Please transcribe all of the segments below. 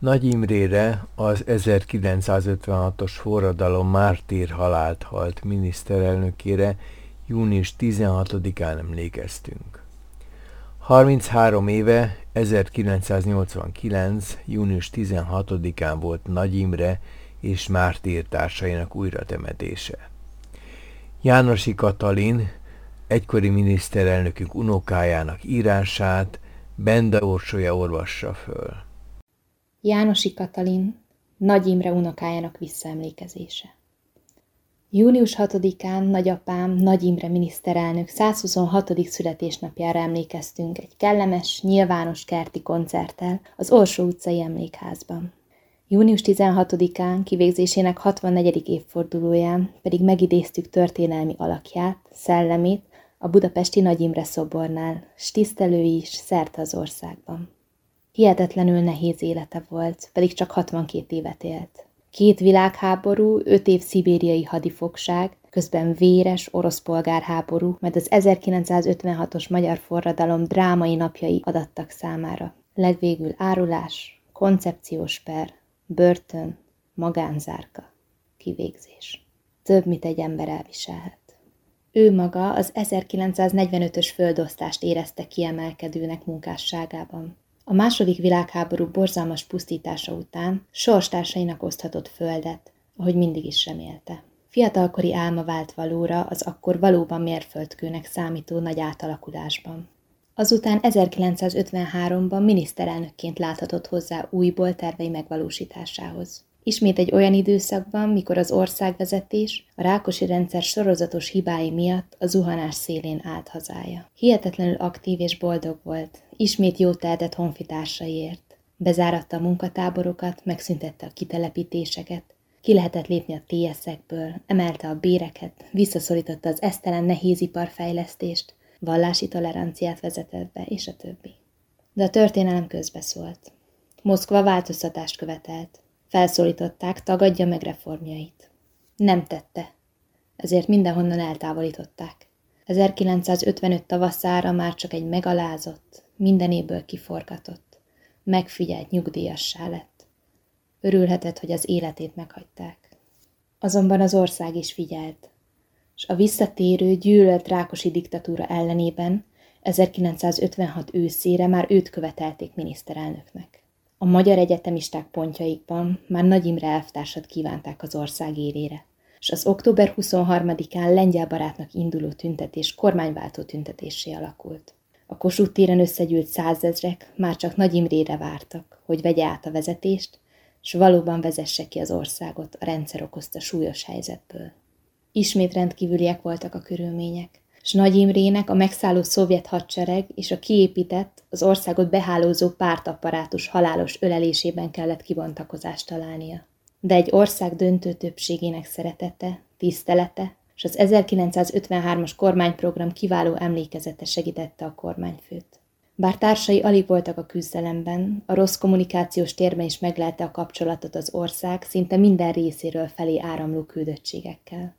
Nagy Imrére az 1956-os forradalom mártír halált halt miniszterelnökére június 16-án emlékeztünk. 33 éve, 1989. június 16-án volt Nagy Imre és mártír társainak újratemetése. Jánosi Katalin, egykori miniszterelnökünk unokájának írását Benda Orsolya olvassa föl. Jánosi Katalin, Nagy Imre unokájának visszaemlékezése. Június 6-án nagyapám Nagy Imre miniszterelnök 126. születésnapjára emlékeztünk egy kellemes, nyilvános kerti koncerttel az Orsó utcai emlékházban. Június 16-án kivégzésének 64. évfordulóján pedig megidéztük történelmi alakját, szellemét a budapesti Nagy Imre szobornál, s tisztelői is szerte az országban. Hihetetlenül nehéz élete volt, pedig csak 62 évet élt. Két világháború, öt év szibériai hadifogság, közben véres orosz polgárháború, majd az 1956-os magyar forradalom drámai napjai adattak számára. Legvégül árulás, koncepciós per, börtön, magánzárka, kivégzés. Több, mint egy ember elviselhet. Ő maga az 1945-ös földosztást érezte kiemelkedőnek munkásságában. A második világháború borzalmas pusztítása után sorstársainak oszthatott földet, ahogy mindig is remélte. Fiatalkori álma vált valóra az akkor valóban mérföldkőnek számító nagy átalakulásban. Azután 1953-ban miniszterelnökként láthatott hozzá újból tervei megvalósításához. Ismét egy olyan időszakban, mikor az országvezetés a rákosi rendszer sorozatos hibái miatt a zuhanás szélén állt hazája. Hihetetlenül aktív és boldog volt, ismét jó tehetett honfitársaiért. Bezáratta a munkatáborokat, megszüntette a kitelepítéseket, ki lehetett lépni a TS-ekből, emelte a béreket, visszaszorította az esztelen nehéziparfejlesztést, vallási toleranciát vezetett be, és a többi. De a történelem közbeszólt. Moszkva változtatást követelt. Felszólították, tagadja meg reformjait. Nem tette. Ezért mindenhonnan eltávolították. 1955 tavaszára már csak egy megalázott, mindenéből kiforgatott, megfigyelt nyugdíjassá lett. Örülhetett, hogy az életét meghagyták. Azonban az ország is figyelt, és a visszatérő, gyűlölt rákosi diktatúra ellenében 1956 őszére már őt követelték miniszterelnöknek. A magyar egyetemisták pontjaikban már Nagy Imre elvtársat kívánták az ország érére, és az október 23-án lengyel barátnak induló tüntetés kormányváltó tüntetésé alakult. A Kossuth téren összegyűlt százezrek már csak Nagy Imrére vártak, hogy vegye át a vezetést, és valóban vezesse ki az országot a rendszer okozta súlyos helyzetből. Ismét rendkívüliek voltak a körülmények, s Nagy Imrének a megszálló szovjet hadsereg és a kiépített, az országot behálózó pártapparátus halálos ölelésében kellett kibontakozást találnia. De egy ország döntő többségének szeretete, tisztelete és az 1953-as kormányprogram kiváló emlékezete segítette a kormányfőt. Bár társai alig voltak a küzdelemben, a rossz kommunikációs térben is meglelte a kapcsolatot az ország szinte minden részéről felé áramló küldöttségekkel.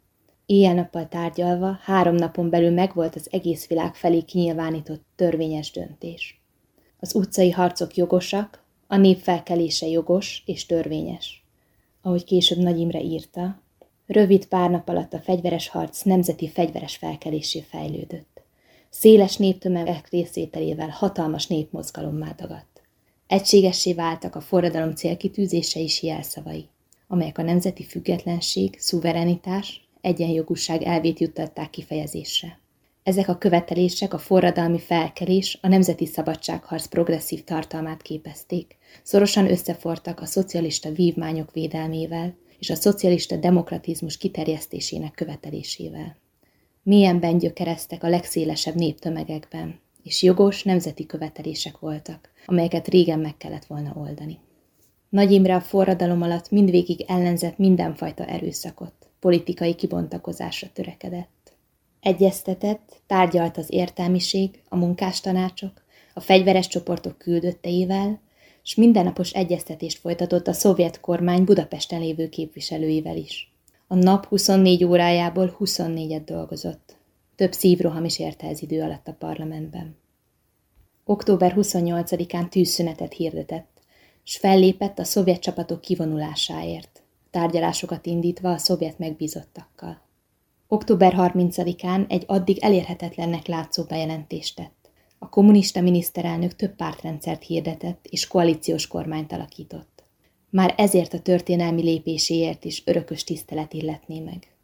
Éjjel-nappal tárgyalva, három napon belül megvolt az egész világ felé kinyilvánított törvényes döntés. Az utcai harcok jogosak, a nép felkelése jogos és törvényes. Ahogy később Nagy Imre írta, rövid pár nap alatt a fegyveres harc nemzeti fegyveres felkelésé fejlődött. Széles néptömegek részételével hatalmas népmozgalommá dagadt. Egységessé váltak a forradalom célkitűzése és jelszavai, amelyek a nemzeti függetlenség, szuverenitás, egyenjogúság elvét juttatták kifejezésre. Ezek a követelések a forradalmi felkelés, a nemzeti szabadságharc progresszív tartalmát képezték. Szorosan összefortak a szocialista vívmányok védelmével és a szocialista demokratizmus kiterjesztésének követelésével. Milyenben gyökereztek a legszélesebb néptömegekben, és jogos nemzeti követelések voltak, amelyeket régen meg kellett volna oldani. Nagy Imre a forradalom alatt mindvégig ellenzett mindenfajta erőszakot, politikai kibontakozásra törekedett. Egyeztetett, tárgyalt az értelmiség, a munkástanácsok, a fegyveres csoportok küldötteivel, s mindennapos egyeztetést folytatott a szovjet kormány Budapesten lévő képviselőivel is. A nap 24 órájából 24-et dolgozott. Több szívroham is érte ez idő alatt a parlamentben. Október 28-án tűzszünetet hirdetett, s fellépett a szovjet csapatok kivonulásáért, tárgyalásokat indítva a szovjet megbízottakkal. Október 30-án egy addig elérhetetlennek látszó bejelentést tett. A kommunista miniszterelnök több pártrendszert hirdetett és koalíciós kormányt alakított. Már ezért a történelmi lépéséért is örökös tisztelet illetné meg.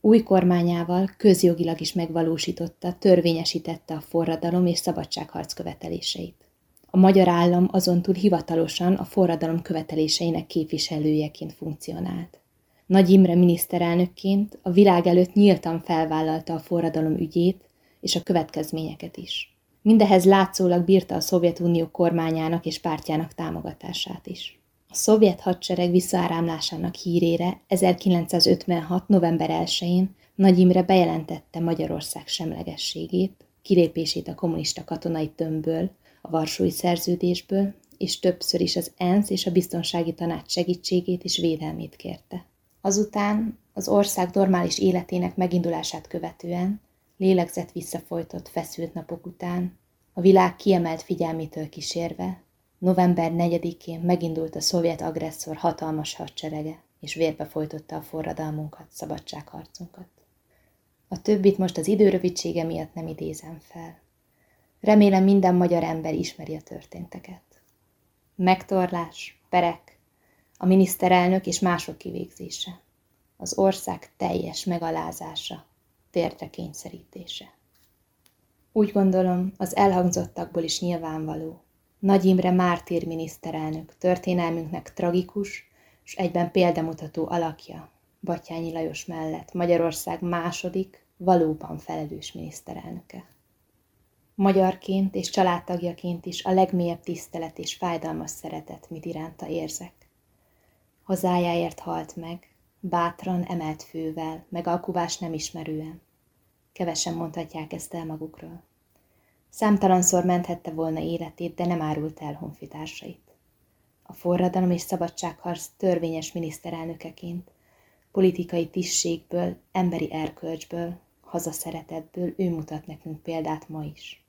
Új kormányával közjogilag is megvalósította, törvényesítette a forradalom és szabadságharc követeléseit. A magyar állam azon túl hivatalosan a forradalom követeléseinek képviselőjeként funkcionált. Nagy Imre miniszterelnökként a világ előtt nyíltan felvállalta a forradalom ügyét és a következményeket is. Mindehez látszólag bírta a Szovjetunió kormányának és pártjának támogatását is. A szovjet hadsereg visszaáramlásának hírére 1956. november 1-én Nagy Imre bejelentette Magyarország semlegességét, kilépését a kommunista katonai tömbből, a Varsói Szerződésből, és többször is az ENSZ és a Biztonsági Tanács segítségét és védelmét kérte. Azután az ország normális életének megindulását követően, lélegzett visszafolytott feszült napok után, a világ kiemelt figyelmétől kísérve, november 4-én megindult a szovjet agresszor hatalmas hadserege, és vérbe folytotta a forradalmunkat, szabadságharcunkat. A többit most az időrövidsége miatt nem idézem fel. Remélem minden magyar ember ismeri a történteket. Megtorlás, perek, a miniszterelnök és mások kivégzése, az ország teljes megalázása, térdre kényszerítése. Úgy gondolom, az elhangzottakból is nyilvánvaló. Nagy Imre Mártír miniszterelnök történelmünknek tragikus, és egyben példamutató alakja, Batyányi Lajos mellett Magyarország második, valóban felelős miniszterelnöke. Magyarként és családtagjaként is a legmélyebb tisztelet és fájdalmas szeretet, mit iránta érzek. Hazájáért halt meg, bátran, emelt fővel, meg alkuvás nem ismerően. Kevesen mondhatják ezt el magukról. Számtalanszor menthette volna életét, de nem árult el honfitársait. A forradalom és szabadságharc törvényes miniszterelnökeként, politikai tisztségből, emberi erkölcsből, hazaszeretetből ő mutat nekünk példát ma is.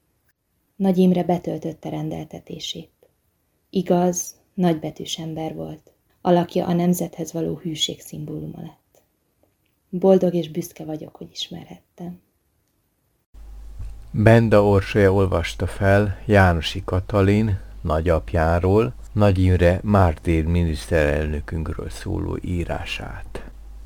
Nagy Imre betöltötte rendeltetését. Igaz, nagybetűs ember volt, alakja a nemzethez való hűség szimbóluma lett. Boldog és büszke vagyok, hogy ismerhettem. Benda Orsolya olvasta fel Jánosi Katalin nagyapjáról, Nagy Imre Mártír miniszterelnökünkről szóló írását.